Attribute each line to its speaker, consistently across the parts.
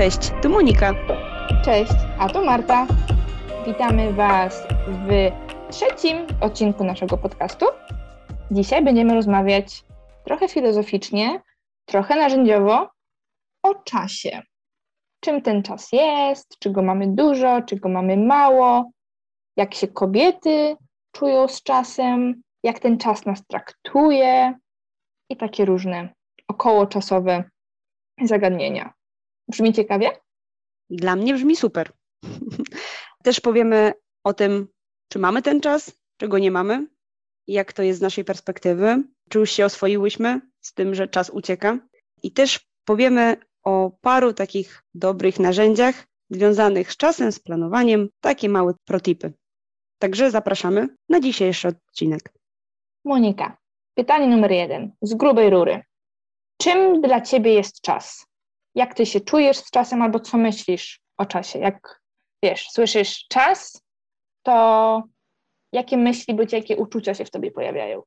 Speaker 1: Cześć, tu Monika.
Speaker 2: Cześć, a to Marta. Witamy Was w trzecim odcinku naszego podcastu. Dzisiaj będziemy rozmawiać trochę filozoficznie, trochę narzędziowo o czasie. Czym ten czas jest, czy go mamy dużo, czy go mamy mało, jak się kobiety czują z czasem, jak ten czas nas traktuje i takie różne okołoczasowe zagadnienia. Brzmi ciekawie?
Speaker 1: Dla mnie brzmi super. Też powiemy o tym, czy mamy ten czas, czy go nie mamy, jak to jest z naszej perspektywy, czy już się oswoiłyśmy z tym, że czas ucieka. I też powiemy o paru takich dobrych narzędziach związanych z czasem, z planowaniem, takie małe protipy. Także zapraszamy na dzisiejszy odcinek.
Speaker 2: Monika, pytanie numer jeden, z grubej rury. Czym dla Ciebie jest czas? Jak Ty się czujesz z czasem albo co myślisz o czasie? Jak, wiesz, słyszysz czas, to jakie myśli bądź jakie uczucia się w Tobie pojawiają?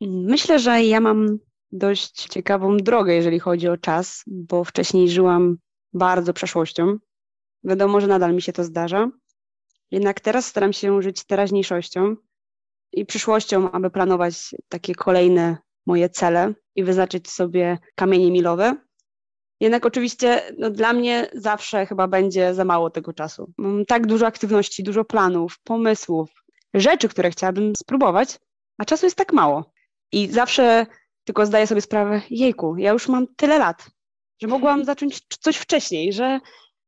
Speaker 1: Myślę, że ja mam dość ciekawą drogę, jeżeli chodzi o czas, bo wcześniej żyłam bardzo przeszłością. Wiadomo, że nadal mi się to zdarza. Jednak teraz staram się żyć teraźniejszością i przyszłością, aby planować takie kolejne moje cele i wyznaczyć sobie kamienie milowe. Jednak oczywiście no, dla mnie zawsze chyba będzie za mało tego czasu. Mam tak dużo aktywności, dużo planów, pomysłów, rzeczy, które chciałabym spróbować, a czasu jest tak mało. I zawsze tylko zdaję sobie sprawę, jejku, ja już mam tyle lat, że mogłam zacząć coś wcześniej, że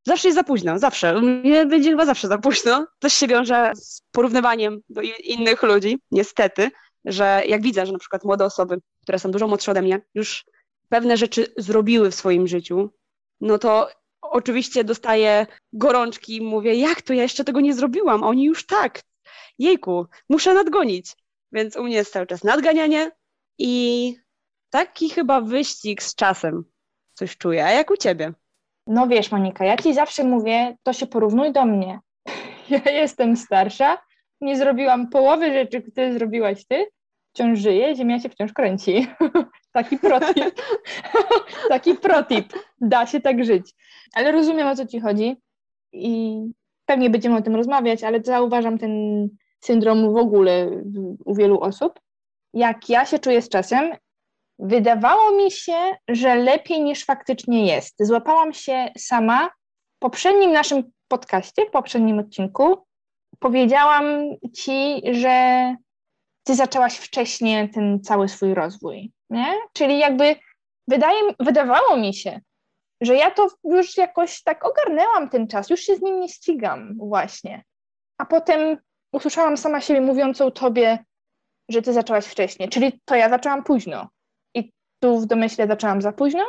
Speaker 1: zawsze jest za późno, zawsze. Mnie będzie chyba zawsze za późno. Też się wiąże z porównywaniem do innych ludzi, niestety, że jak widzę, że na przykład młode osoby, które są dużo młodsze ode mnie, już pewne rzeczy zrobiły w swoim życiu, no to oczywiście dostaję gorączki i mówię, jak to ja jeszcze tego nie zrobiłam, oni już tak, jejku, muszę nadgonić. Więc u mnie jest cały czas nadganianie i taki chyba wyścig z czasem coś czuję. A jak u ciebie?
Speaker 2: No wiesz, Monika, ja ci zawsze mówię, to się porównuj do mnie. Ja jestem starsza, nie zrobiłam połowy rzeczy, które zrobiłaś ty, wciąż żyję, ziemia się wciąż kręci. Taki protip. Taki protip. Da się tak żyć. Ale rozumiem, o co ci chodzi i pewnie będziemy o tym rozmawiać, ale zauważam ten syndrom w ogóle u wielu osób. Jak ja się czuję z czasem, wydawało mi się, że lepiej niż faktycznie jest. Złapałam się sama w poprzednim naszym podcaście, w poprzednim odcinku. Powiedziałam ci, że ty zaczęłaś wcześniej ten cały swój rozwój, nie? Czyli jakby wydaje, wydawało mi się, że ja to już jakoś tak ogarnęłam ten czas, już się z nim nie ścigam właśnie. A potem usłyszałam sama siebie mówiącą tobie, że ty zaczęłaś wcześniej, czyli to ja zaczęłam późno. I tu w domyśle zaczęłam za późno,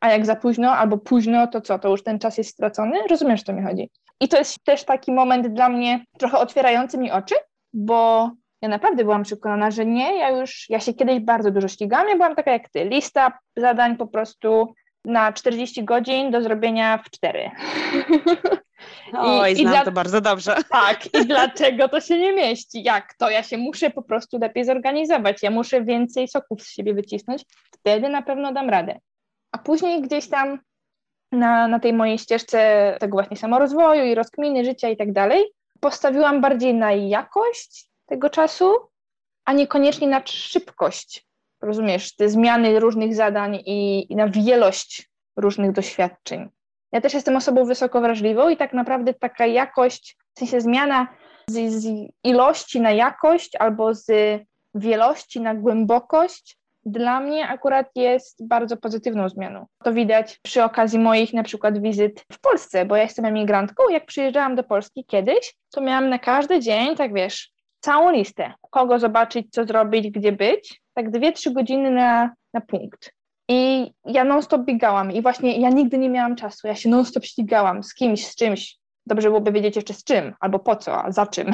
Speaker 2: a jak za późno albo późno, to co, to już ten czas jest stracony? Rozumiesz, o co mi chodzi? I to jest też taki moment dla mnie trochę otwierający mi oczy, bo ja naprawdę byłam przekonana, że nie, ja już, ja się kiedyś bardzo dużo ścigałam, ja byłam taka jak ty, lista zadań po prostu na 40 godzin do zrobienia w 4.
Speaker 1: Oj, I, znam i dla... to bardzo dobrze.
Speaker 2: Tak, i dlaczego to się nie mieści? Jak to? Ja się muszę po prostu lepiej zorganizować, ja muszę więcej soków z siebie wycisnąć, wtedy na pewno dam radę. A później gdzieś tam na, na tej mojej ścieżce tego właśnie samorozwoju i rozkminy życia i tak dalej, postawiłam bardziej na jakość tego czasu, a niekoniecznie na szybkość. Rozumiesz, te zmiany różnych zadań i, i na wielość różnych doświadczeń. Ja też jestem osobą wysoko wrażliwą i tak naprawdę taka jakość, w sensie zmiana z, z ilości na jakość albo z wielości na głębokość dla mnie akurat jest bardzo pozytywną zmianą. To widać przy okazji moich na przykład wizyt w Polsce, bo ja jestem emigrantką. Jak przyjeżdżałam do Polski kiedyś, to miałam na każdy dzień, tak wiesz, całą listę, kogo zobaczyć, co zrobić, gdzie być, tak dwie, trzy godziny na, na punkt. I ja non-stop biegałam i właśnie ja nigdy nie miałam czasu, ja się non-stop ścigałam z kimś, z czymś. Dobrze byłoby wiedzieć jeszcze z czym, albo po co, a za czym.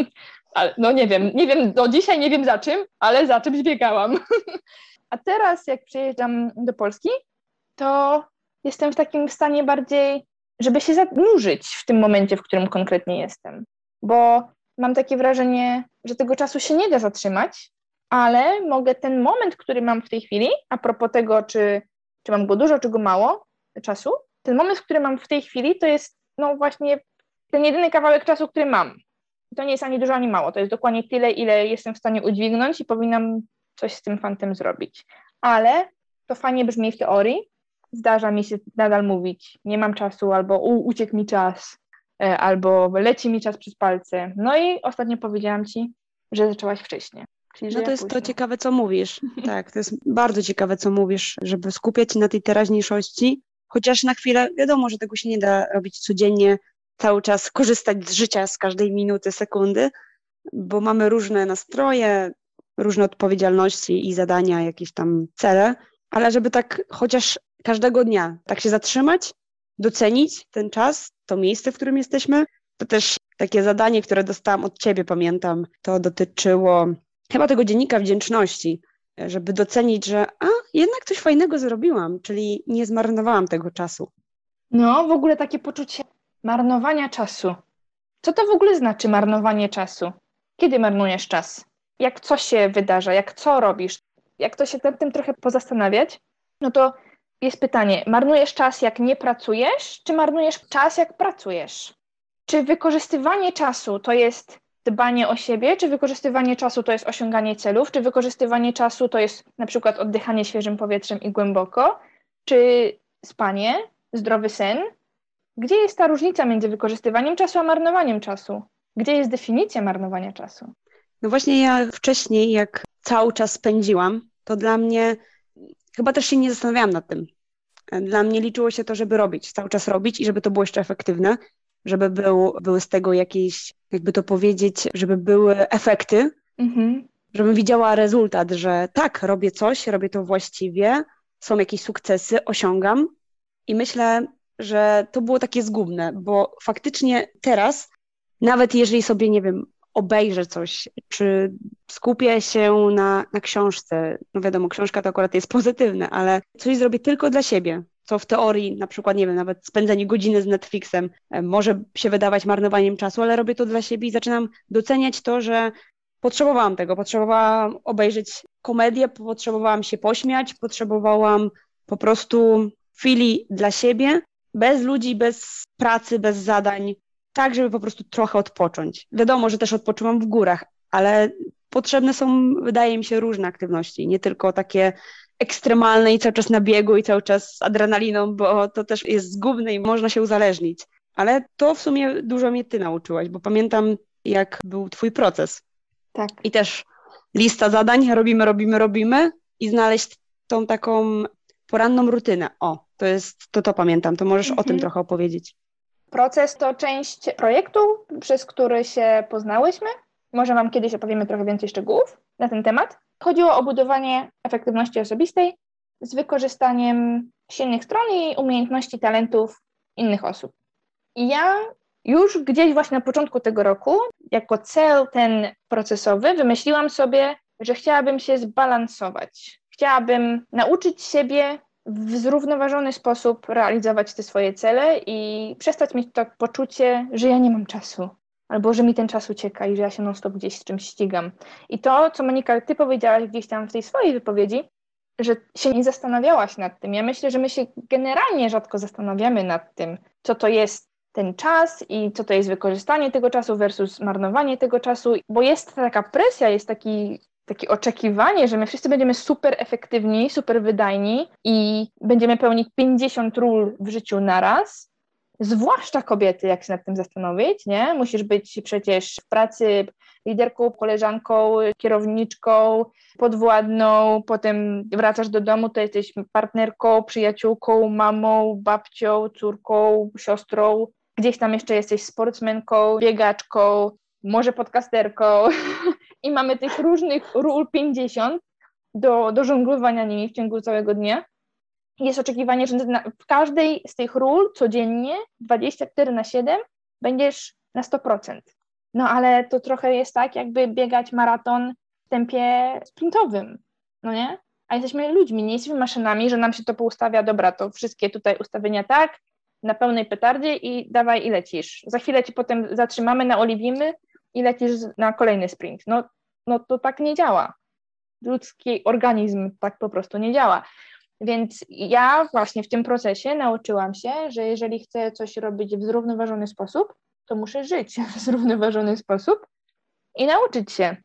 Speaker 2: ale, no nie wiem, nie wiem, do dzisiaj nie wiem za czym, ale za czymś biegałam. a teraz jak przyjeżdżam do Polski, to jestem w takim stanie bardziej, żeby się zanurzyć w tym momencie, w którym konkretnie jestem. Bo mam takie wrażenie, że tego czasu się nie da zatrzymać, ale mogę ten moment, który mam w tej chwili, a propos tego, czy, czy mam go dużo, czy go mało czasu, ten moment, który mam w tej chwili, to jest no właśnie ten jedyny kawałek czasu, który mam. To nie jest ani dużo, ani mało. To jest dokładnie tyle, ile jestem w stanie udźwignąć i powinnam coś z tym fantem zrobić. Ale to fajnie brzmi w teorii. Zdarza mi się nadal mówić, nie mam czasu, albo uciekł mi czas, albo leci mi czas przez palce. No i ostatnio powiedziałam ci, że zaczęłaś wcześniej.
Speaker 1: Czyli, no to jest późno. to ciekawe, co mówisz. tak, to jest bardzo ciekawe, co mówisz, żeby skupiać się na tej teraźniejszości, chociaż na chwilę, wiadomo, że tego się nie da robić codziennie, cały czas korzystać z życia z każdej minuty, sekundy, bo mamy różne nastroje, różne odpowiedzialności i zadania, jakieś tam cele, ale żeby tak chociaż każdego dnia tak się zatrzymać, docenić ten czas, to miejsce, w którym jesteśmy, to też takie zadanie, które dostałam od ciebie, pamiętam, to dotyczyło chyba tego dziennika wdzięczności, żeby docenić, że a, jednak coś fajnego zrobiłam, czyli nie zmarnowałam tego czasu.
Speaker 2: No, w ogóle takie poczucie marnowania czasu. Co to w ogóle znaczy marnowanie czasu? Kiedy marnujesz czas? Jak coś się wydarza? Jak co robisz? Jak to się nad tym trochę pozastanawiać, no to jest pytanie, marnujesz czas jak nie pracujesz, czy marnujesz czas jak pracujesz? Czy wykorzystywanie czasu to jest dbanie o siebie, czy wykorzystywanie czasu to jest osiąganie celów, czy wykorzystywanie czasu to jest na przykład oddychanie świeżym powietrzem i głęboko, czy spanie, zdrowy sen? Gdzie jest ta różnica między wykorzystywaniem czasu a marnowaniem czasu? Gdzie jest definicja marnowania czasu?
Speaker 1: No właśnie ja wcześniej, jak cały czas spędziłam, to dla mnie chyba też się nie zastanawiałam nad tym. Dla mnie liczyło się to, żeby robić, cały czas robić i żeby to było jeszcze efektywne, żeby był, były z tego jakieś, jakby to powiedzieć, żeby były efekty, mhm. żebym widziała rezultat, że tak, robię coś, robię to właściwie, są jakieś sukcesy, osiągam i myślę, że to było takie zgubne, bo faktycznie teraz, nawet jeżeli sobie, nie wiem, obejrzę coś, czy skupię się na, na książce, no wiadomo, książka to akurat jest pozytywne, ale coś zrobię tylko dla siebie, co w teorii, na przykład, nie wiem, nawet spędzenie godziny z Netflixem e, może się wydawać marnowaniem czasu, ale robię to dla siebie i zaczynam doceniać to, że potrzebowałam tego, potrzebowałam obejrzeć komedię, potrzebowałam się pośmiać, potrzebowałam po prostu chwili dla siebie, bez ludzi, bez pracy, bez zadań, tak, żeby po prostu trochę odpocząć. Wiadomo, że też odpoczywam w górach, ale potrzebne są, wydaje mi się, różne aktywności, nie tylko takie ekstremalne i cały czas na biegu i cały czas z adrenaliną, bo to też jest zgubne i można się uzależnić. Ale to w sumie dużo mnie ty nauczyłaś, bo pamiętam, jak był twój proces.
Speaker 2: Tak.
Speaker 1: I też lista zadań, robimy, robimy, robimy i znaleźć tą taką poranną rutynę. O, to jest, to to pamiętam, to możesz mhm. o tym mhm. trochę opowiedzieć.
Speaker 2: Proces to część projektu, przez który się poznałyśmy. Może Wam kiedyś opowiemy trochę więcej szczegółów na ten temat. Chodziło o budowanie efektywności osobistej z wykorzystaniem silnych stron i umiejętności, talentów innych osób. I ja już gdzieś właśnie na początku tego roku, jako cel ten procesowy, wymyśliłam sobie, że chciałabym się zbalansować. Chciałabym nauczyć siebie w zrównoważony sposób realizować te swoje cele i przestać mieć to poczucie, że ja nie mam czasu, albo że mi ten czas ucieka i że ja się non-stop gdzieś z czymś ścigam. I to, co Monika, ty powiedziałaś gdzieś tam w tej swojej wypowiedzi, że się nie zastanawiałaś nad tym. Ja myślę, że my się generalnie rzadko zastanawiamy nad tym, co to jest ten czas i co to jest wykorzystanie tego czasu versus marnowanie tego czasu, bo jest taka presja, jest taki takie oczekiwanie, że my wszyscy będziemy super efektywni, super wydajni i będziemy pełnić 50 ról w życiu naraz, zwłaszcza kobiety, jak się nad tym zastanowić, nie? Musisz być przecież w pracy liderką, koleżanką, kierowniczką, podwładną, potem wracasz do domu, to jesteś partnerką, przyjaciółką, mamą, babcią, córką, siostrą, gdzieś tam jeszcze jesteś sportsmenką, biegaczką, może podcasterką i mamy tych różnych ról 50 do, do żonglowania nimi w ciągu całego dnia. Jest oczekiwanie, że w każdej z tych ról codziennie 24 na 7 będziesz na 100%. No ale to trochę jest tak, jakby biegać maraton w tempie sprintowym, no nie? A jesteśmy ludźmi, nie jesteśmy maszynami, że nam się to poustawia, dobra, to wszystkie tutaj ustawienia tak, na pełnej petardzie i dawaj i lecisz. Za chwilę ci potem zatrzymamy, naoliwimy i lecisz na kolejny sprint. No, no to tak nie działa. Ludzki organizm tak po prostu nie działa. Więc ja właśnie w tym procesie nauczyłam się, że jeżeli chcę coś robić w zrównoważony sposób, to muszę żyć w zrównoważony sposób i nauczyć się,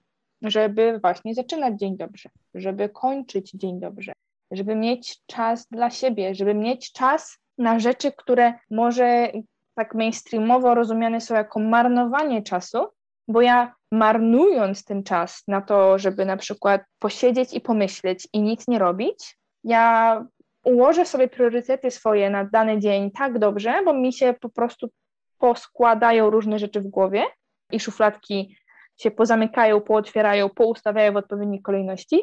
Speaker 2: żeby właśnie zaczynać dzień dobrze, żeby kończyć dzień dobrze, żeby mieć czas dla siebie, żeby mieć czas na rzeczy, które może tak mainstreamowo rozumiane są jako marnowanie czasu, bo ja marnując ten czas na to, żeby na przykład posiedzieć i pomyśleć i nic nie robić, ja ułożę sobie priorytety swoje na dany dzień tak dobrze, bo mi się po prostu poskładają różne rzeczy w głowie i szufladki się pozamykają, pootwierają, poustawiają w odpowiedniej kolejności,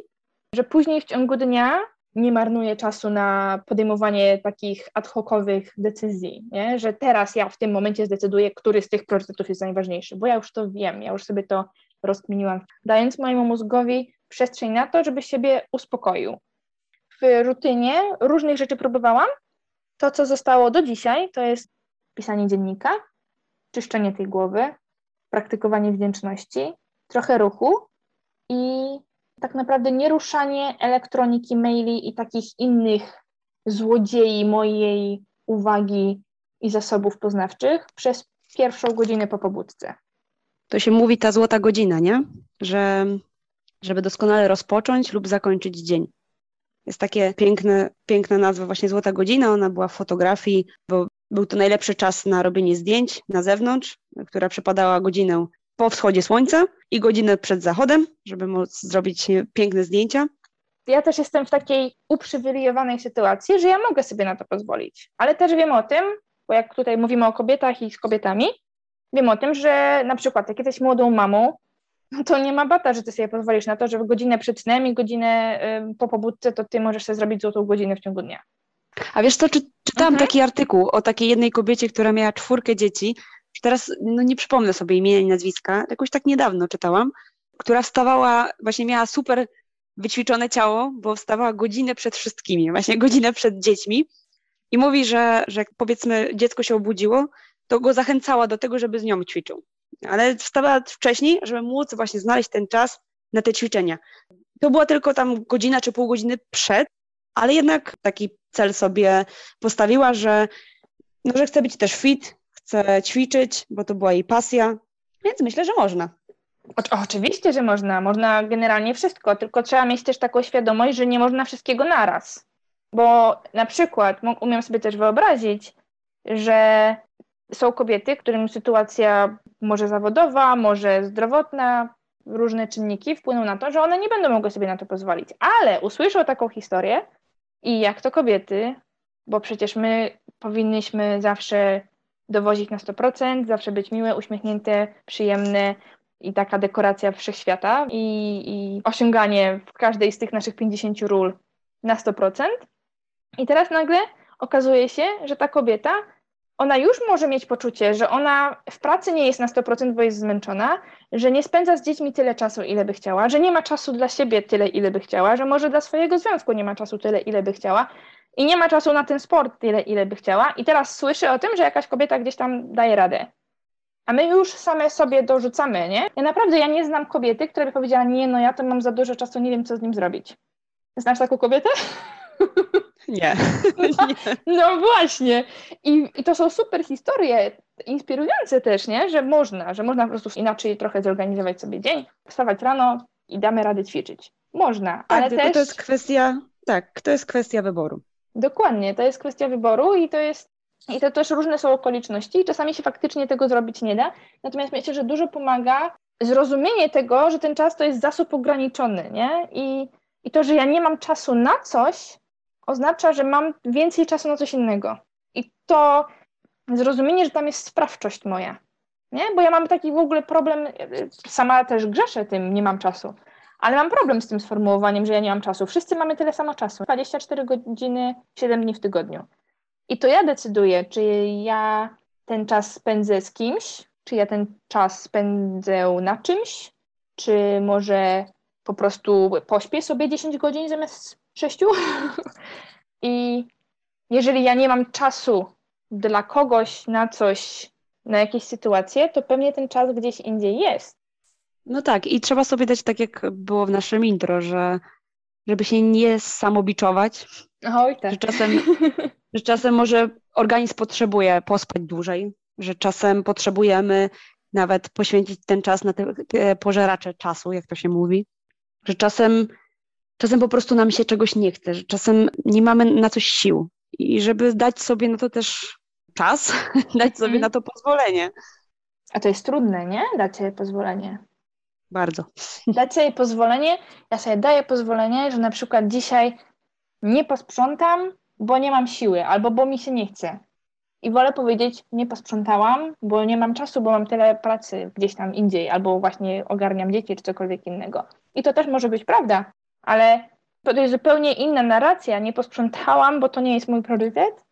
Speaker 2: że później w ciągu dnia nie marnuję czasu na podejmowanie takich ad hocowych decyzji, nie? że teraz ja w tym momencie zdecyduję, który z tych priorytetów jest najważniejszy, bo ja już to wiem, ja już sobie to rozkminiłam, dając mojemu mózgowi przestrzeń na to, żeby siebie uspokoił. W rutynie różnych rzeczy próbowałam. To, co zostało do dzisiaj, to jest pisanie dziennika, czyszczenie tej głowy, praktykowanie wdzięczności, trochę ruchu i tak naprawdę nieruszanie elektroniki, maili i takich innych złodziei mojej uwagi i zasobów poznawczych przez pierwszą godzinę po pobudce.
Speaker 1: To się mówi ta złota godzina, nie? Że żeby doskonale rozpocząć lub zakończyć dzień. Jest takie piękne, piękna nazwa właśnie Złota Godzina, ona była w fotografii, bo był to najlepszy czas na robienie zdjęć na zewnątrz, która przypadała godzinę po wschodzie słońca i godzinę przed zachodem, żeby móc zrobić piękne zdjęcia.
Speaker 2: Ja też jestem w takiej uprzywilejowanej sytuacji, że ja mogę sobie na to pozwolić, ale też wiem o tym, bo jak tutaj mówimy o kobietach i z kobietami, wiem o tym, że na przykład jak jesteś młodą mamą, no to nie ma bata, że ty sobie pozwolisz na to, że godzinę przed snem i godzinę po pobudce, to ty możesz sobie zrobić złotą godzinę w ciągu dnia.
Speaker 1: A wiesz co, czy, czytałam mhm. taki artykuł o takiej jednej kobiecie, która miała czwórkę dzieci, teraz no nie przypomnę sobie imienia i nazwiska, jakoś tak niedawno czytałam, która wstawała, właśnie miała super wyćwiczone ciało, bo wstawała godzinę przed wszystkimi, właśnie godzinę przed dziećmi i mówi, że, że jak powiedzmy dziecko się obudziło, to go zachęcała do tego, żeby z nią ćwiczył. Ale wstawała wcześniej, żeby móc właśnie znaleźć ten czas na te ćwiczenia. To była tylko tam godzina czy pół godziny przed, ale jednak taki cel sobie postawiła, że, no, że chce być też fit, chce ćwiczyć, bo to była jej pasja, więc myślę, że można.
Speaker 2: O, oczywiście, że można. Można generalnie wszystko, tylko trzeba mieć też taką świadomość, że nie można wszystkiego naraz. Bo na przykład umiem sobie też wyobrazić, że są kobiety, którym sytuacja może zawodowa, może zdrowotna, różne czynniki wpłyną na to, że one nie będą mogły sobie na to pozwolić. Ale usłyszą taką historię i jak to kobiety, bo przecież my powinnyśmy zawsze dowozić na 100%, zawsze być miłe, uśmiechnięte, przyjemne i taka dekoracja wszechświata i, i osiąganie w każdej z tych naszych 50 ról na 100%. I teraz nagle okazuje się, że ta kobieta, ona już może mieć poczucie, że ona w pracy nie jest na 100%, bo jest zmęczona, że nie spędza z dziećmi tyle czasu, ile by chciała, że nie ma czasu dla siebie tyle, ile by chciała, że może dla swojego związku nie ma czasu tyle, ile by chciała, i nie ma czasu na ten sport tyle, ile by chciała. I teraz słyszy o tym, że jakaś kobieta gdzieś tam daje radę. A my już same sobie dorzucamy, nie? Ja naprawdę, ja nie znam kobiety, która by powiedziała, nie, no ja to mam za dużo czasu, nie wiem, co z nim zrobić. Znasz taką kobietę?
Speaker 1: Nie.
Speaker 2: No, no właśnie. I, I, to są super historie, inspirujące też, nie? Że można, że można po prostu inaczej trochę zorganizować sobie dzień, wstawać rano i damy radę ćwiczyć. Można, tak, ale też...
Speaker 1: to jest kwestia, tak, to jest kwestia wyboru.
Speaker 2: Dokładnie, to jest kwestia wyboru i to jest i to też różne są okoliczności i czasami się faktycznie tego zrobić nie da. Natomiast myślę, że dużo pomaga zrozumienie tego, że ten czas to jest zasób ograniczony, nie? I, i to, że ja nie mam czasu na coś, oznacza, że mam więcej czasu na coś innego. I to zrozumienie, że tam jest sprawczość moja, nie? Bo ja mam taki w ogóle problem, sama też grzeszę tym, nie mam czasu. Ale mam problem z tym sformułowaniem, że ja nie mam czasu. Wszyscy mamy tyle samo czasu. 24 godziny, 7 dni w tygodniu. I to ja decyduję, czy ja ten czas spędzę z kimś, czy ja ten czas spędzę na czymś, czy może po prostu pośpię sobie 10 godzin zamiast 6. I jeżeli ja nie mam czasu dla kogoś na coś, na jakieś sytuacje, to pewnie ten czas gdzieś indziej jest.
Speaker 1: No tak, i trzeba sobie dać tak, jak było w naszym intro, że, żeby się nie samobiczować.
Speaker 2: Oj, tak.
Speaker 1: Że czasem, że czasem może organizm potrzebuje pospać dłużej, że czasem potrzebujemy nawet poświęcić ten czas na te, te pożeracze czasu, jak to się mówi, że czasem, czasem po prostu nam się czegoś nie chce, że czasem nie mamy na coś sił i żeby dać sobie na to też czas, dać sobie mm. na to pozwolenie.
Speaker 2: A to jest trudne, nie? Dać sobie pozwolenie.
Speaker 1: Bardzo.
Speaker 2: Dać sobie pozwolenie, ja sobie daję pozwolenie, że na przykład dzisiaj nie posprzątam, bo nie mam siły, albo bo mi się nie chce. I wolę powiedzieć, nie posprzątałam, bo nie mam czasu, bo mam tyle pracy gdzieś tam indziej, albo właśnie ogarniam dzieci, czy cokolwiek innego. I to też może być prawda, ale to jest zupełnie inna narracja. Nie posprzątałam, bo to nie jest mój priorytet.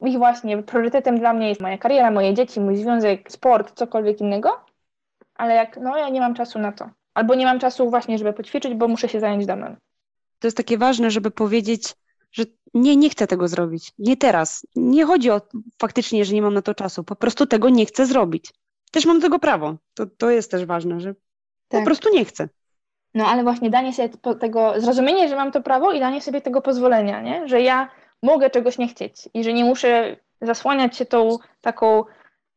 Speaker 2: I właśnie priorytetem dla mnie jest moja kariera, moje dzieci, mój związek, sport, cokolwiek innego. Ale jak, no ja nie mam czasu na to. Albo nie mam czasu właśnie, żeby poćwiczyć, bo muszę się zająć domem.
Speaker 1: To jest takie ważne, żeby powiedzieć, że nie, nie chcę tego zrobić. Nie teraz. Nie chodzi o faktycznie, że nie mam na to czasu. Po prostu tego nie chcę zrobić. Też mam do tego prawo. To, to jest też ważne, że tak. po prostu nie chcę.
Speaker 2: No ale właśnie danie sobie tego, zrozumienie, że mam to prawo i danie sobie tego pozwolenia, nie? że ja mogę czegoś nie chcieć i że nie muszę zasłaniać się tą taką,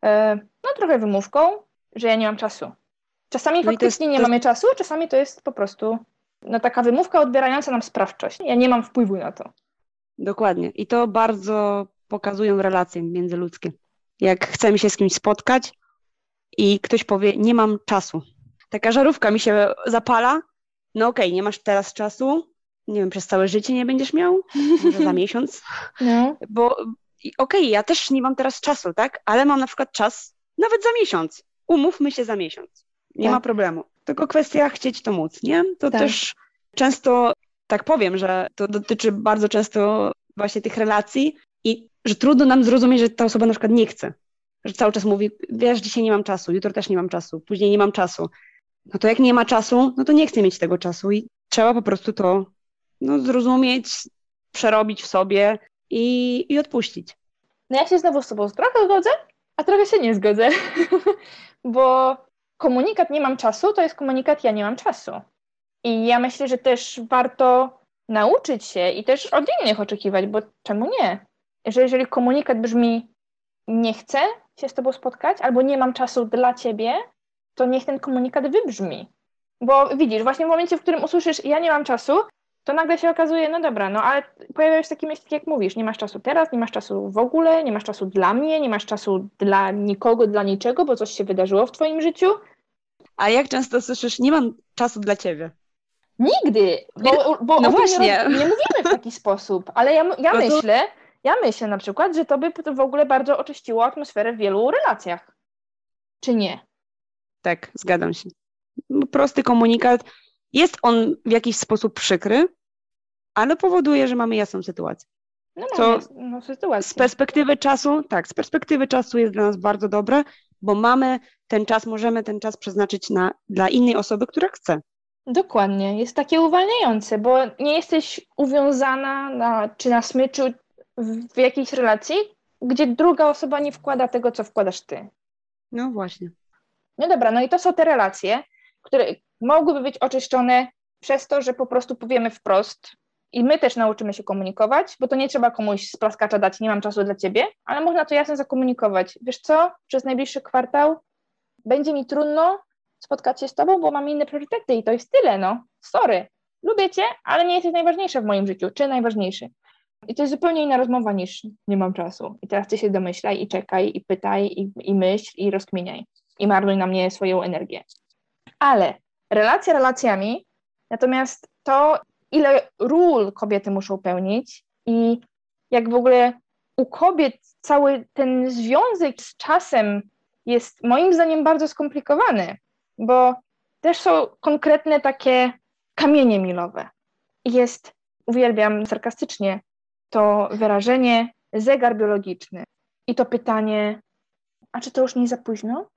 Speaker 2: e, no trochę wymówką, że ja nie mam czasu. Czasami no faktycznie jest, nie mamy czasu, czasami to jest po prostu no, taka wymówka odbierająca nam sprawczość. Ja nie mam wpływu na to.
Speaker 1: Dokładnie. I to bardzo pokazują relacje międzyludzkie. Jak chcemy się z kimś spotkać i ktoś powie, nie mam czasu. Taka żarówka mi się zapala, no okej, okay, nie masz teraz czasu, nie wiem, przez całe życie nie będziesz miał, może za miesiąc, no. bo okej, okay, ja też nie mam teraz czasu, tak, ale mam na przykład czas nawet za miesiąc. Umówmy się za miesiąc. Nie tak. ma problemu. Tylko kwestia chcieć to móc, nie? To tak. też często, tak powiem, że to dotyczy bardzo często właśnie tych relacji i że trudno nam zrozumieć, że ta osoba na przykład nie chce. Że cały czas mówi, wiesz, dzisiaj nie mam czasu, jutro też nie mam czasu, później nie mam czasu. No to jak nie ma czasu, no to nie chcę mieć tego czasu i trzeba po prostu to no, zrozumieć, przerobić w sobie i, i odpuścić.
Speaker 2: No ja się znowu z tobą trochę zgodzę, a trochę się nie zgodzę, bo komunikat nie mam czasu to jest komunikat ja nie mam czasu. I ja myślę, że też warto nauczyć się i też od innych oczekiwać, bo czemu nie? Że jeżeli komunikat brzmi nie chcę się z tobą spotkać albo nie mam czasu dla ciebie, to niech ten komunikat wybrzmi. Bo widzisz, właśnie w momencie, w którym usłyszysz ja nie mam czasu, to nagle się okazuje, no dobra, no ale pojawiają się takie myśli, jak mówisz, nie masz czasu teraz, nie masz czasu w ogóle, nie masz czasu dla mnie, nie masz czasu dla nikogo, dla niczego, bo coś się wydarzyło w twoim życiu.
Speaker 1: A jak często słyszysz, nie mam czasu dla ciebie?
Speaker 2: Nigdy, bo, bo no właśnie. Nie, nie, mówimy w taki sposób, ale ja, ja no myślę, ja myślę na przykład, że to by w ogóle bardzo oczyściło atmosferę w wielu relacjach. Czy nie?
Speaker 1: Tak, zgadzam się. Prosty komunikat. Jest on w jakiś sposób przykry, ale powoduje, że mamy jasną sytuację.
Speaker 2: No, Co no, sytuację.
Speaker 1: Z perspektywy czasu, tak, z perspektywy czasu jest dla nas bardzo dobre, bo mamy ten czas, możemy ten czas przeznaczyć na, dla innej osoby, która chce.
Speaker 2: Dokładnie, jest takie uwalniające, bo nie jesteś uwiązana na, czy na smyczu w jakiejś relacji, gdzie druga osoba nie wkłada tego, co wkładasz ty.
Speaker 1: No właśnie.
Speaker 2: No dobra, no i to są te relacje, które mogłyby być oczyszczone przez to, że po prostu powiemy wprost i my też nauczymy się komunikować, bo to nie trzeba komuś z plaskacza dać, nie mam czasu dla ciebie, ale można to jasno zakomunikować. Wiesz co, przez najbliższy kwartał będzie mi trudno spotkać się z tobą, bo mam inne priorytety i to jest tyle, no. Sorry. Lubię cię, ale nie jesteś najważniejsza w moim życiu, czy najważniejszy. I to jest zupełnie inna rozmowa niż nie mam czasu. I teraz ty się domyślaj i czekaj i pytaj i, i myśl i rozkminiaj. I marnuj na mnie swoją energię. Ale relacja relacjami, natomiast to, ile ról kobiety muszą pełnić i jak w ogóle u kobiet cały ten związek z czasem jest moim zdaniem bardzo skomplikowany, bo też są konkretne takie kamienie milowe. Jest, uwielbiam sarkastycznie, to wyrażenie zegar biologiczny i to pytanie, a czy to już nie za późno?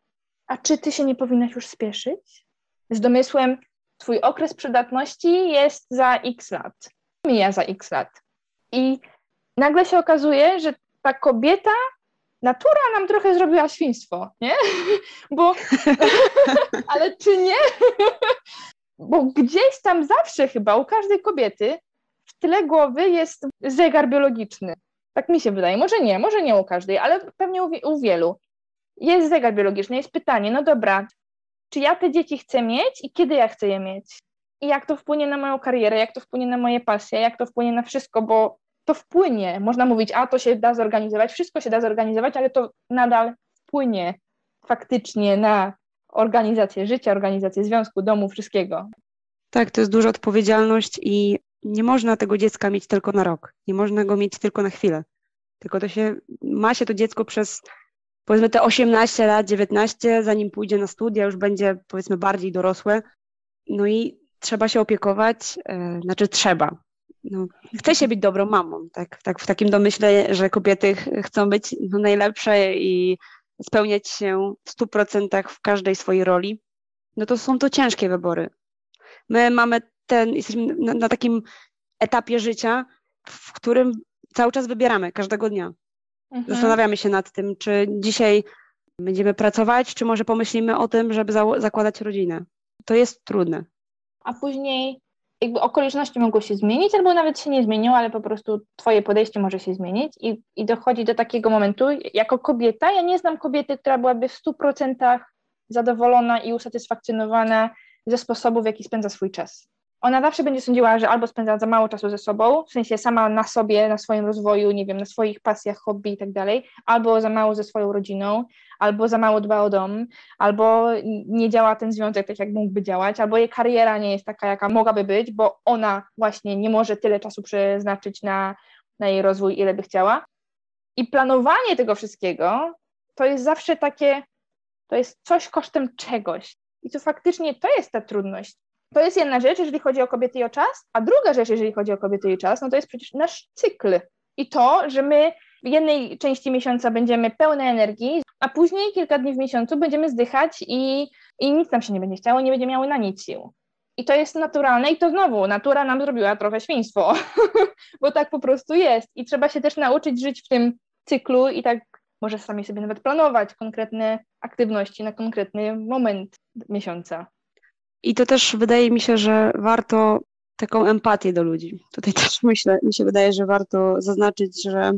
Speaker 2: A czy ty się nie powinnaś już spieszyć? Z domysłem, twój okres przydatności jest za x lat, mija za x lat. I nagle się okazuje, że ta kobieta natura nam trochę zrobiła świństwo, nie? Bo, ale czy nie? Bo gdzieś tam zawsze chyba u każdej kobiety tyle głowy jest zegar biologiczny. Tak mi się wydaje. Może nie, może nie u każdej, ale pewnie u wielu. Jest zegar biologiczny, jest pytanie, no dobra, czy ja te dzieci chcę mieć i kiedy ja chcę je mieć? I jak to wpłynie na moją karierę, jak to wpłynie na moje pasje, jak to wpłynie na wszystko, bo to wpłynie. Można mówić, a to się da zorganizować, wszystko się da zorganizować, ale to nadal wpłynie faktycznie na organizację życia, organizację związku, domu, wszystkiego.
Speaker 1: Tak, to jest duża odpowiedzialność i nie można tego dziecka mieć tylko na rok. Nie można go mieć tylko na chwilę. Tylko to się, ma się to dziecko przez powiedzmy te 18 lat, 19, zanim pójdzie na studia, już będzie powiedzmy bardziej dorosłe. No i trzeba się opiekować, e, znaczy trzeba. No, chce się być dobrą mamą, tak, tak w takim domyśle, że kobiety chcą być no, najlepsze i spełniać się w 100% w każdej swojej roli, no to są to ciężkie wybory. My mamy ten, jesteśmy na, na takim etapie życia, w którym cały czas wybieramy, każdego dnia. Mhm. Zastanawiamy się nad tym, czy dzisiaj będziemy pracować, czy może pomyślimy o tym, żeby za zakładać rodzinę. To jest trudne.
Speaker 2: A później jakby okoliczności mogą się zmienić, albo nawet się nie zmienią, ale po prostu twoje podejście może się zmienić i, i dochodzi do takiego momentu, jako kobieta, ja nie znam kobiety, która byłaby w 100% zadowolona i usatysfakcjonowana ze sposobu, w jaki spędza swój czas ona zawsze będzie sądziła, że albo spędza za mało czasu ze sobą, w sensie sama na sobie, na swoim rozwoju, nie wiem, na swoich pasjach, hobby i tak dalej, albo za mało ze swoją rodziną, albo za mało dba o dom, albo nie działa ten związek tak, jak mógłby działać, albo jej kariera nie jest taka, jaka mogłaby być, bo ona właśnie nie może tyle czasu przeznaczyć na, na jej rozwój, ile by chciała. I planowanie tego wszystkiego to jest zawsze takie, to jest coś kosztem czegoś. I to faktycznie to jest ta trudność. To jest jedna rzecz, jeżeli chodzi o kobiety i o czas, a druga rzecz, jeżeli chodzi o kobiety i czas, no to jest przecież nasz cykl. I to, że my w jednej części miesiąca będziemy pełne energii, a później kilka dni w miesiącu będziemy zdychać i, i nic nam się nie będzie chciało, nie będzie miały na nic sił. I to jest naturalne i to znowu, natura nam zrobiła trochę świństwo, bo tak po prostu jest. I trzeba się też nauczyć żyć w tym cyklu i tak może sami sobie nawet planować konkretne aktywności na konkretny moment miesiąca.
Speaker 1: I to też wydaje mi się, że warto taką empatię do ludzi. Tutaj też myślę, mi się wydaje, że warto zaznaczyć, że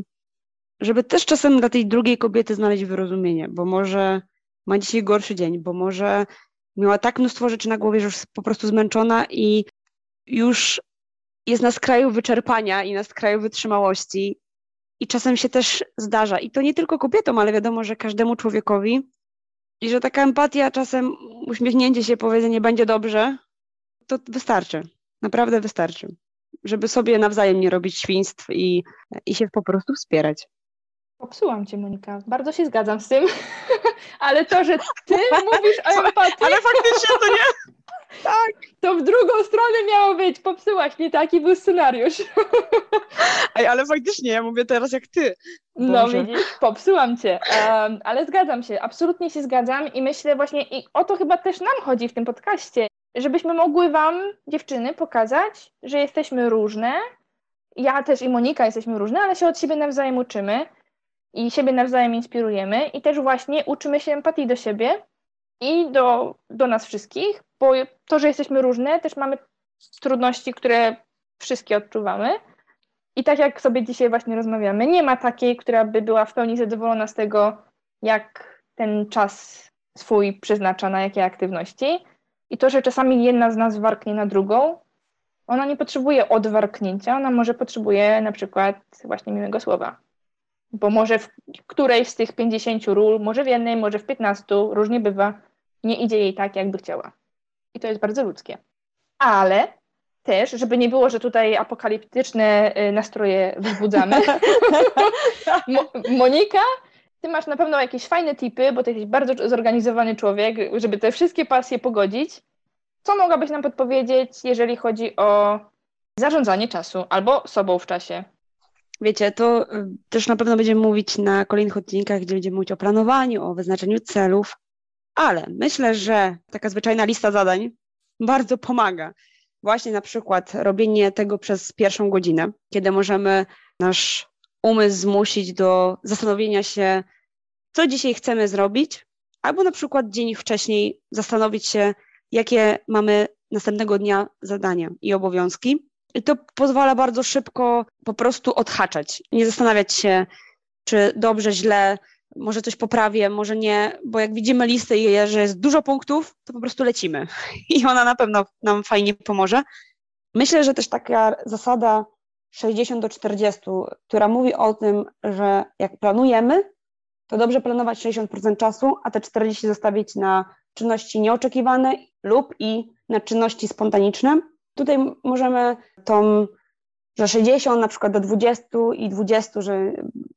Speaker 1: żeby też czasem dla tej drugiej kobiety znaleźć wyrozumienie, bo może ma dzisiaj gorszy dzień, bo może miała tak mnóstwo rzeczy na głowie, że już jest po prostu zmęczona i już jest na skraju wyczerpania i na skraju wytrzymałości. I czasem się też zdarza, i to nie tylko kobietom, ale wiadomo, że każdemu człowiekowi i że taka empatia, czasem uśmiechnięcie się, powiedzenie będzie dobrze, to wystarczy. Naprawdę wystarczy. Żeby sobie nawzajem nie robić świństw i, i się po prostu wspierać.
Speaker 2: Popsułam cię, Monika. Bardzo się zgadzam z tym, ale to, że ty mówisz o empatii...
Speaker 1: Ale faktycznie to nie...
Speaker 2: Tak, to w drugą stronę miało być. Popsułaś, nie taki był scenariusz.
Speaker 1: Ej, ale faktycznie, ja mówię teraz jak ty.
Speaker 2: No Boże. No widzisz, popsułam cię. Um, ale zgadzam się, absolutnie się zgadzam i myślę właśnie, i o to chyba też nam chodzi w tym podcaście, żebyśmy mogły wam, dziewczyny, pokazać, że jesteśmy różne. Ja też i Monika jesteśmy różne, ale się od siebie nawzajem uczymy i siebie nawzajem inspirujemy i też właśnie uczymy się empatii do siebie i do, do nas wszystkich, bo to, że jesteśmy różne, też mamy trudności, które wszystkie odczuwamy. I tak jak sobie dzisiaj właśnie rozmawiamy, nie ma takiej, która by była w pełni zadowolona z tego, jak ten czas swój przeznacza na jakie aktywności. I to, że czasami jedna z nas warknie na drugą, ona nie potrzebuje odwarknięcia, ona może potrzebuje na przykład właśnie miłego słowa. Bo może w którejś z tych 50 ról, może w jednej, może w 15, różnie bywa, nie idzie jej tak, jakby chciała. I to jest bardzo ludzkie. Ale też, żeby nie było, że tutaj apokaliptyczne y, nastroje wzbudzamy. Mo Monika, ty masz na pewno jakieś fajne tipy, bo ty jesteś bardzo zorganizowany człowiek, żeby te wszystkie pasje pogodzić. Co mogłabyś nam podpowiedzieć, jeżeli chodzi o zarządzanie czasu albo sobą w czasie?
Speaker 1: Wiecie, to y, też na pewno będziemy mówić na kolejnych odcinkach, gdzie będziemy mówić o planowaniu, o wyznaczeniu celów, ale myślę, że taka zwyczajna lista zadań bardzo pomaga. Właśnie na przykład robienie tego przez pierwszą godzinę, kiedy możemy nasz umysł zmusić do zastanowienia się, co dzisiaj chcemy zrobić, albo na przykład dzień wcześniej zastanowić się, jakie mamy następnego dnia zadania i obowiązki, I to pozwala bardzo szybko po prostu odhaczać. Nie zastanawiać się, czy dobrze, źle, może coś poprawię, może nie, bo jak widzimy listę i że jest dużo punktów, to po prostu lecimy. I ona na pewno nam fajnie pomoże. Myślę, że też taka zasada 60 do 40, która mówi o tym, że jak planujemy, to dobrze planować 60% czasu, a te 40 zostawić na czynności nieoczekiwane lub i na czynności spontaniczne. Tutaj możemy tą, że 60 na przykład do 20 i 20, że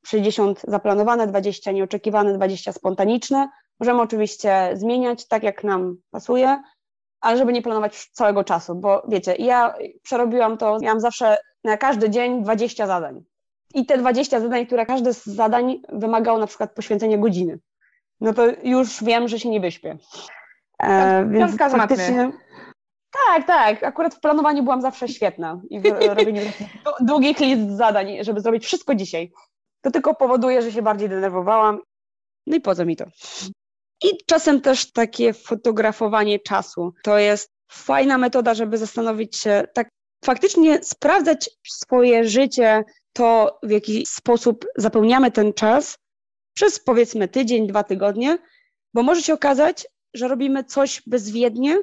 Speaker 1: 60 zaplanowane, 20 nieoczekiwane, 20 spontaniczne. Możemy oczywiście zmieniać tak, jak nam pasuje, ale żeby nie planować całego czasu, bo wiecie, ja przerobiłam to, miałam zawsze na każdy dzień 20 zadań. I te 20 zadań, które każde z zadań wymagało na przykład poświęcenia godziny. No to już wiem, że się nie wyśpię.
Speaker 2: E, więc faktycznie...
Speaker 1: Tak, tak. Akurat w planowaniu byłam zawsze świetna i w robieniu długich list zadań, żeby zrobić wszystko dzisiaj. To tylko powoduje, że się bardziej denerwowałam. No i po co mi to? I czasem też takie fotografowanie czasu. To jest fajna metoda, żeby zastanowić się, tak faktycznie sprawdzać swoje życie, to w jaki sposób zapełniamy ten czas przez powiedzmy tydzień, dwa tygodnie, bo może się okazać, że robimy coś bezwiednie,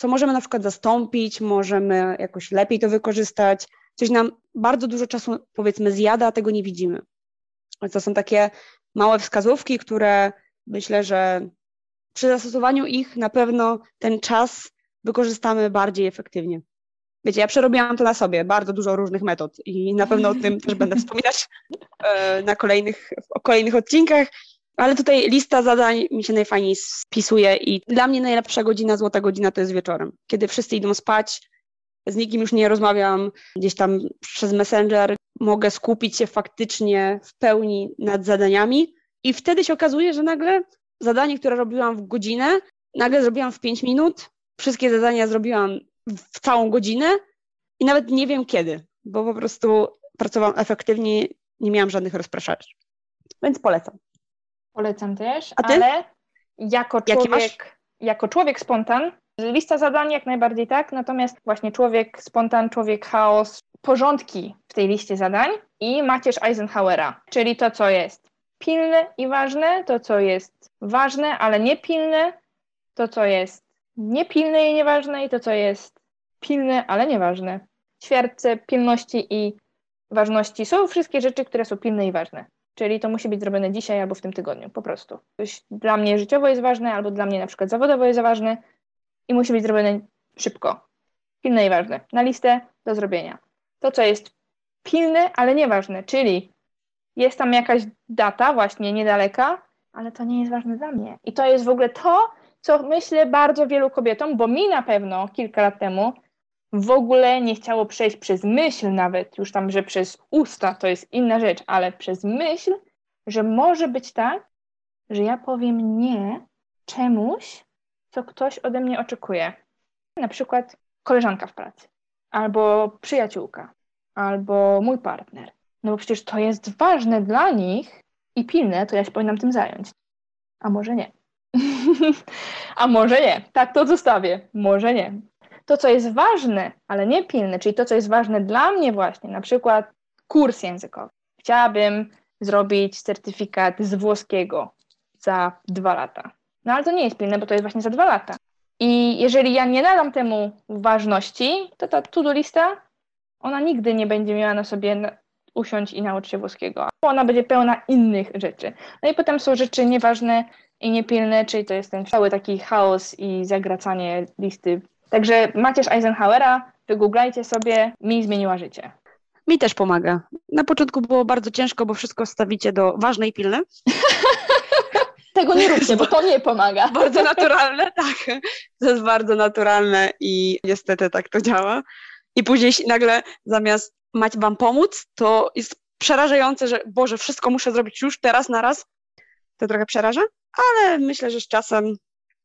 Speaker 1: co możemy na przykład zastąpić, możemy jakoś lepiej to wykorzystać, coś nam bardzo dużo czasu powiedzmy zjada, a tego nie widzimy. To są takie małe wskazówki, które myślę, że przy zastosowaniu ich na pewno ten czas wykorzystamy bardziej efektywnie. Wiecie, ja przerobiłam to na sobie, bardzo dużo różnych metod i na pewno o tym też będę wspominać e, na kolejnych, o kolejnych odcinkach, ale tutaj lista zadań mi się najfajniej spisuje i dla mnie najlepsza godzina, złota godzina to jest wieczorem, kiedy wszyscy idą spać, z nikim już nie rozmawiam, gdzieś tam przez Messenger mogę skupić się faktycznie w pełni nad zadaniami i wtedy się okazuje, że nagle zadanie, które robiłam w godzinę, nagle zrobiłam w 5 minut, wszystkie zadania zrobiłam w całą godzinę i nawet nie wiem kiedy, bo po prostu pracowałam efektywnie, nie miałam żadnych rozpraszaczy. Więc polecam.
Speaker 2: Polecam też, ale jako człowiek, jako człowiek spontan, lista zadań jak najbardziej tak, natomiast właśnie człowiek spontan, człowiek chaos, porządki w tej liście zadań i macierz Eisenhowera, czyli to, co jest pilne i ważne, to, co jest ważne, ale nie pilne, to, co jest niepilne i nieważne i to, co jest pilne, ale nieważne. Ćwiartce pilności i ważności są wszystkie rzeczy, które są pilne i ważne. Czyli to musi być zrobione dzisiaj albo w tym tygodniu, po prostu. Coś dla mnie życiowo jest ważne, albo dla mnie na przykład zawodowo jest ważne i musi być zrobione szybko. Pilne i ważne. Na listę do zrobienia. To, co jest pilne, ale nieważne, czyli jest tam jakaś data właśnie niedaleka, ale to nie jest ważne dla mnie. I to jest w ogóle to, co myślę bardzo wielu kobietom, bo mi na pewno kilka lat temu w ogóle nie chciało przejść przez myśl nawet, już tam, że przez usta to jest inna rzecz, ale przez myśl, że może być tak, że ja powiem nie czemuś, co ktoś ode mnie oczekuje. Na przykład koleżanka w pracy, albo przyjaciółka, albo mój partner. No bo przecież to jest ważne dla nich i pilne, to ja się powinnam tym zająć. A może nie. A może nie. Tak to zostawię. Może nie. To, co jest ważne, ale nie pilne, czyli to, co jest ważne dla mnie właśnie, na przykład kurs językowy. Chciałabym zrobić certyfikat z włoskiego za dwa lata. No ale to nie jest pilne, bo to jest właśnie za dwa lata. I jeżeli ja nie nadam temu ważności, to ta to-do lista, ona nigdy nie będzie miała na sobie usiąść i nauczyć się włoskiego. Ona będzie pełna innych rzeczy. No i potem są rzeczy nieważne i niepilne, czyli to jest ten cały taki chaos i zagracanie listy. Także Macierz Eisenhowera, wygooglajcie sobie, mi zmieniła życie.
Speaker 1: Mi też pomaga. Na początku było bardzo ciężko, bo wszystko stawicie do ważne i pilne.
Speaker 2: Tego nie róbcie, bo to nie pomaga.
Speaker 1: Bardzo naturalne, tak. To jest bardzo naturalne i niestety tak to działa. I później nagle zamiast mać wam pomóc, to jest przerażające, że Boże, wszystko muszę zrobić już, teraz, naraz. To trochę przeraża, ale myślę, że z czasem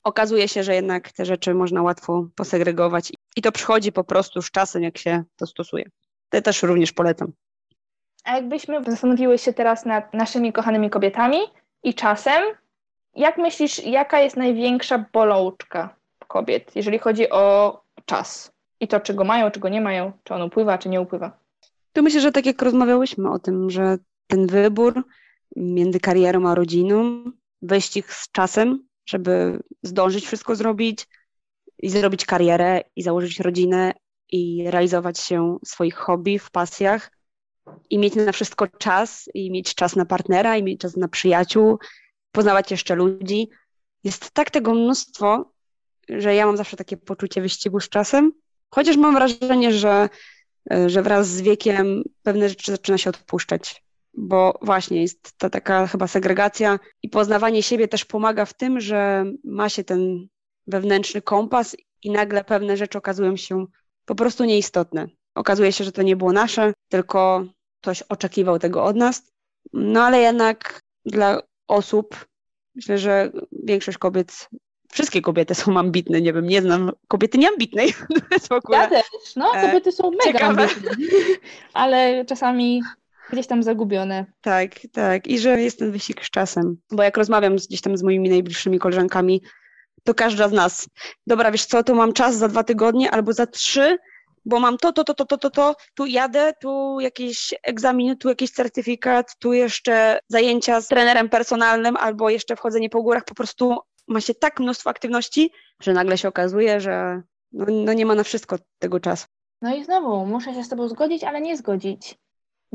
Speaker 1: okazuje się, że jednak te rzeczy można łatwo posegregować i to przychodzi po prostu z czasem, jak się to stosuje. To też również polecam.
Speaker 2: A jakbyśmy zastanowiły się teraz nad naszymi kochanymi kobietami i czasem, jak myślisz, jaka jest największa bolączka kobiet, jeżeli chodzi o czas? i to, czego mają, czego nie mają, czy on upływa, czy nie upływa.
Speaker 1: Tu myślę, że tak jak rozmawiałyśmy o tym, że ten wybór między karierą a rodziną, wyścig z czasem, żeby zdążyć wszystko zrobić i zrobić karierę i założyć rodzinę i realizować się w swoich hobby, w pasjach i mieć na wszystko czas i mieć czas na partnera i mieć czas na przyjaciół, poznawać jeszcze ludzi. Jest tak tego mnóstwo, że ja mam zawsze takie poczucie wyścigu z czasem, chociaż mam wrażenie, że, że wraz z wiekiem pewne rzeczy zaczyna się odpuszczać, bo właśnie jest ta taka chyba segregacja i poznawanie siebie też pomaga w tym, że ma się ten wewnętrzny kompas i nagle pewne rzeczy okazują się po prostu nieistotne. Okazuje się, że to nie było nasze, tylko ktoś oczekiwał tego od nas. No ale jednak dla osób, myślę, że większość kobiet, wszystkie kobiety są ambitne, nie wiem, nie znam kobiety nieambitnej.
Speaker 2: Ja też, no e, kobiety są mega ciekawe. ambitne, ale czasami gdzieś tam zagubione.
Speaker 1: Tak, tak. I że jest ten wyścig z czasem. Bo jak rozmawiam z, gdzieś tam z moimi najbliższymi koleżankami, to każda z nas, dobra, wiesz co, tu mam czas za dwa tygodnie albo za trzy, bo mam to, to, to, to, to, to, to, tu jadę, tu jakieś egzaminy, tu jakiś certyfikat, tu jeszcze zajęcia z trenerem personalnym albo jeszcze wchodzenie po górach, po prostu ma się tak mnóstwo aktywności, że nagle się okazuje, że no, no nie ma na wszystko tego czasu.
Speaker 2: No i znowu, muszę się z Tobą zgodzić, ale nie zgodzić.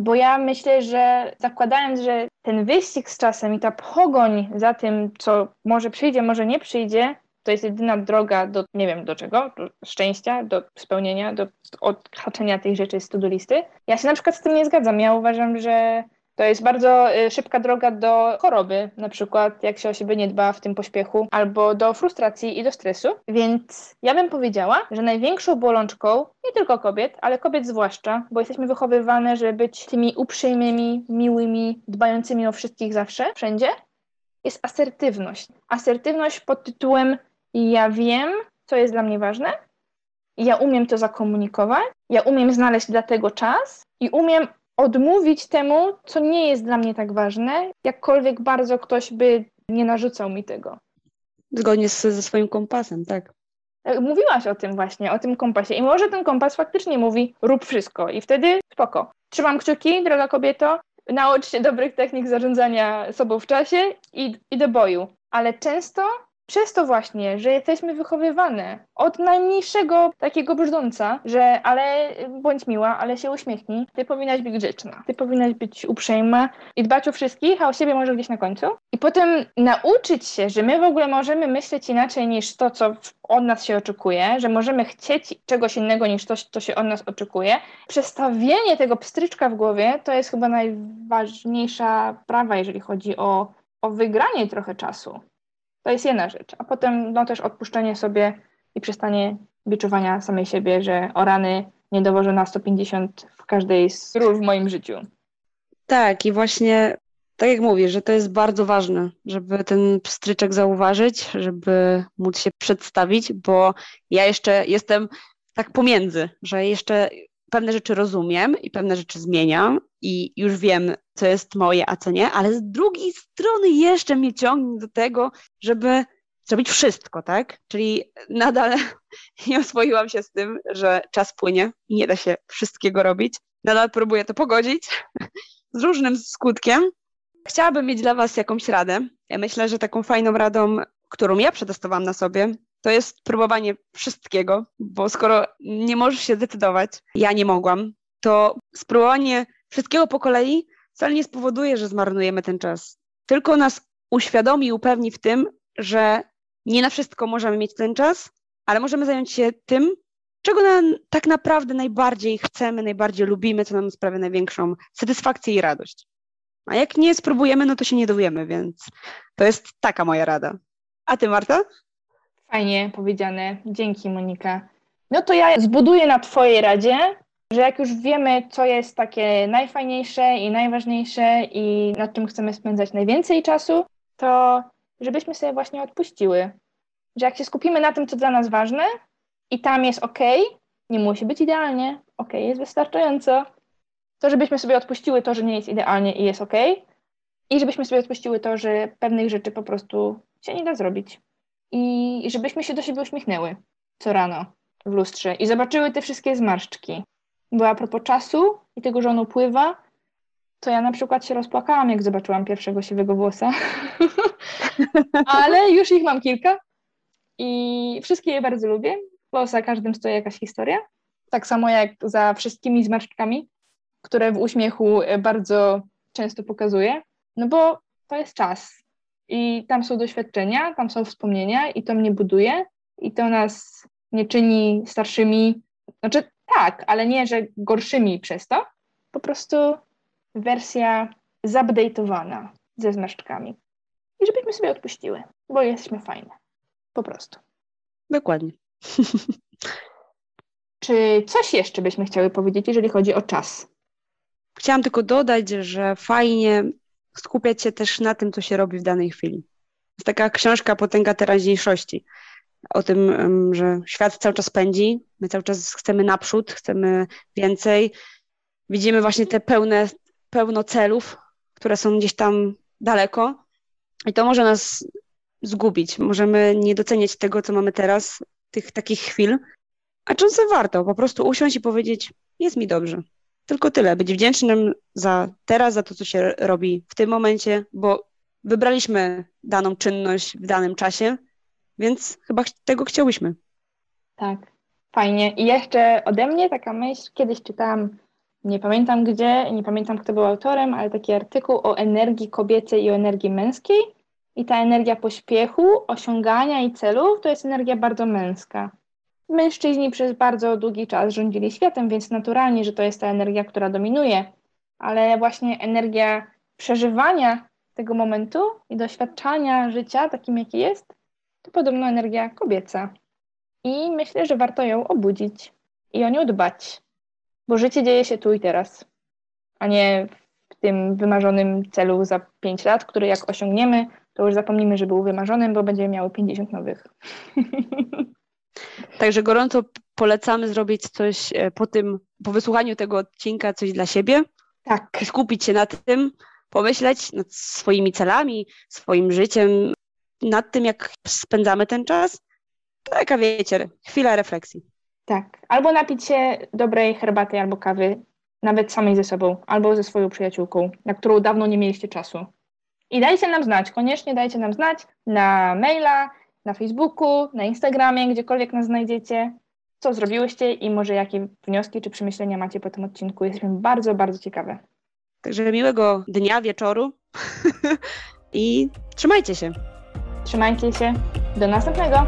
Speaker 2: Bo ja myślę, że zakładając, że ten wyścig z czasem i ta pogoń za tym, co może przyjdzie, może nie przyjdzie, to jest jedyna droga do, nie wiem do czego, do szczęścia, do spełnienia, do odhaczenia tej rzeczy z to listy. Ja się na przykład z tym nie zgadzam. Ja uważam, że to jest bardzo y, szybka droga do choroby, na przykład jak się o siebie nie dba w tym pośpiechu, albo do frustracji i do stresu. Więc ja bym powiedziała, że największą bolączką nie tylko kobiet, ale kobiet zwłaszcza, bo jesteśmy wychowywane, żeby być tymi uprzejmymi, miłymi, dbającymi o wszystkich zawsze, wszędzie, jest asertywność. Asertywność pod tytułem ja wiem, co jest dla mnie ważne, ja umiem to zakomunikować, ja umiem znaleźć dla tego czas i umiem odmówić temu, co nie jest dla mnie tak ważne, jakkolwiek bardzo ktoś by nie narzucał mi tego.
Speaker 1: Zgodnie z, ze swoim kompasem, tak.
Speaker 2: E, mówiłaś o tym właśnie, o tym kompasie. I może ten kompas faktycznie mówi rób wszystko i wtedy spoko. Trzymam kciuki, droga kobieto, naucz się dobrych technik zarządzania sobą w czasie i, i do boju. Ale często przez to właśnie, że jesteśmy wychowywane od najmniejszego takiego brzdąca, że ale bądź miła, ale się uśmiechnij, ty powinnaś być grzeczna, ty powinnaś być uprzejma i dbać o wszystkich, a o siebie może gdzieś na końcu. I potem nauczyć się, że my w ogóle możemy myśleć inaczej niż to, co od nas się oczekuje, że możemy chcieć czegoś innego niż to, co się od nas oczekuje. Przestawienie tego pstryczka w głowie to jest chyba najważniejsza prawa, jeżeli chodzi o, o wygranie trochę czasu. To jest jedna rzecz. A potem no, też odpuszczenie sobie i przestanie biczowania samej siebie, że o rany nie dowożę na 150 w każdej z ról w moim życiu.
Speaker 1: Tak, i właśnie tak jak mówię, że to jest bardzo ważne, żeby ten pstryczek zauważyć, żeby móc się przedstawić, bo ja jeszcze jestem tak pomiędzy, że jeszcze pewne rzeczy rozumiem i pewne rzeczy zmieniam i już wiem, co jest moje, a co nie, ale z drugiej strony jeszcze mnie ciągnie do tego, żeby zrobić wszystko, tak? Czyli nadal nie oswoiłam się z tym, że czas płynie i nie da się wszystkiego robić. Nadal próbuję to pogodzić z różnym skutkiem. Chciałabym mieć dla Was jakąś radę. Ja myślę, że taką fajną radą, którą ja przetestowałam na sobie, to jest próbowanie wszystkiego, bo skoro nie możesz się zdecydować, ja nie mogłam, to spróbowanie wszystkiego po kolei wcale nie spowoduje, że zmarnujemy ten czas. Tylko nas uświadomi i upewni w tym, że nie na wszystko możemy mieć ten czas, ale możemy zająć się tym, czego tak naprawdę najbardziej chcemy, najbardziej lubimy, co nam sprawia największą satysfakcję i radość. A jak nie spróbujemy, no to się nie dowiemy, więc to jest taka moja rada. A ty, Marta?
Speaker 2: Fajnie powiedziane. Dzięki, Monika. No to ja zbuduję na Twojej radzie, że jak już wiemy, co jest takie najfajniejsze i najważniejsze i nad czym chcemy spędzać najwięcej czasu, to żebyśmy sobie właśnie odpuściły. Że jak się skupimy na tym, co dla nas ważne i tam jest ok, nie musi być idealnie, ok jest wystarczająco, to żebyśmy sobie odpuściły to, że nie jest idealnie i jest ok, i żebyśmy sobie odpuściły to, że pewnych rzeczy po prostu się nie da zrobić i żebyśmy się do siebie uśmiechnęły co rano. w lustrze i zobaczyły te wszystkie zmarszczki. Bo a propos czasu i tego, że on upływa, to ja na przykład się rozpłakałam, jak zobaczyłam pierwszego siwego włosa. Ale już ich mam kilka i wszystkie je bardzo lubię, bo za każdym stoi jakaś historia. Tak samo jak za wszystkimi zmarszczkami, które w uśmiechu bardzo często pokazuję, no bo to jest czas. I tam są doświadczenia, tam są wspomnienia i to mnie buduje i to nas nie czyni starszymi, znaczy tak, ale nie, że gorszymi przez to. Po prostu wersja zupdate'owana ze zmarszczkami. I żebyśmy sobie odpuściły, bo jesteśmy fajne. Po prostu.
Speaker 1: Dokładnie.
Speaker 2: Czy coś jeszcze byśmy chciały powiedzieć, jeżeli chodzi o czas?
Speaker 1: Chciałam tylko dodać, że fajnie skupiać się też na tym, co się robi w danej chwili. Jest taka książka Potęga teraźniejszości o tym, że świat cały czas pędzi, my cały czas chcemy naprzód, chcemy więcej. Widzimy właśnie te pełne, pełno celów, które są gdzieś tam daleko i to może nas zgubić. Możemy nie doceniać tego, co mamy teraz, tych takich chwil, a czasem warto po prostu usiąść i powiedzieć, jest mi dobrze. Tylko tyle, być wdzięcznym za teraz, za to, co się robi w tym momencie, bo wybraliśmy daną czynność w danym czasie, więc chyba tego chciałyśmy.
Speaker 2: Tak, fajnie. I jeszcze ode mnie taka myśl, kiedyś czytałam, nie pamiętam gdzie, nie pamiętam kto był autorem, ale taki artykuł o energii kobiecej i o energii męskiej. I ta energia pośpiechu, osiągania i celów to jest energia bardzo męska. Mężczyźni przez bardzo długi czas rządzili światem, więc naturalnie, że to jest ta energia, która dominuje. Ale właśnie energia przeżywania tego momentu i doświadczania życia takim, jaki jest, to podobno energia kobieca. I myślę, że warto ją obudzić i o nią dbać, bo życie dzieje się tu i teraz, a nie w tym wymarzonym celu za 5 lat, który jak osiągniemy, to już zapomnimy, że był wymarzonym, bo będziemy miały 50 nowych.
Speaker 1: Także gorąco polecamy zrobić coś e, po tym, po wysłuchaniu tego odcinka, coś dla siebie.
Speaker 2: Tak.
Speaker 1: Skupić się na tym, pomyśleć nad swoimi celami, swoim życiem, nad tym, jak spędzamy ten czas. To jaka wiecie, chwila refleksji.
Speaker 2: Tak. Albo napić się dobrej herbaty albo kawy, nawet samej ze sobą, albo ze swoją przyjaciółką, na którą dawno nie mieliście czasu. I dajcie nam znać, koniecznie dajcie nam znać na maila, na Facebooku, na Instagramie, gdziekolwiek nas znajdziecie, co zrobiłyście i może jakie wnioski czy przemyślenia macie po tym odcinku. Jesteśmy bardzo, bardzo ciekawe.
Speaker 1: Także miłego dnia, wieczoru i trzymajcie się.
Speaker 2: Trzymajcie się. Do następnego.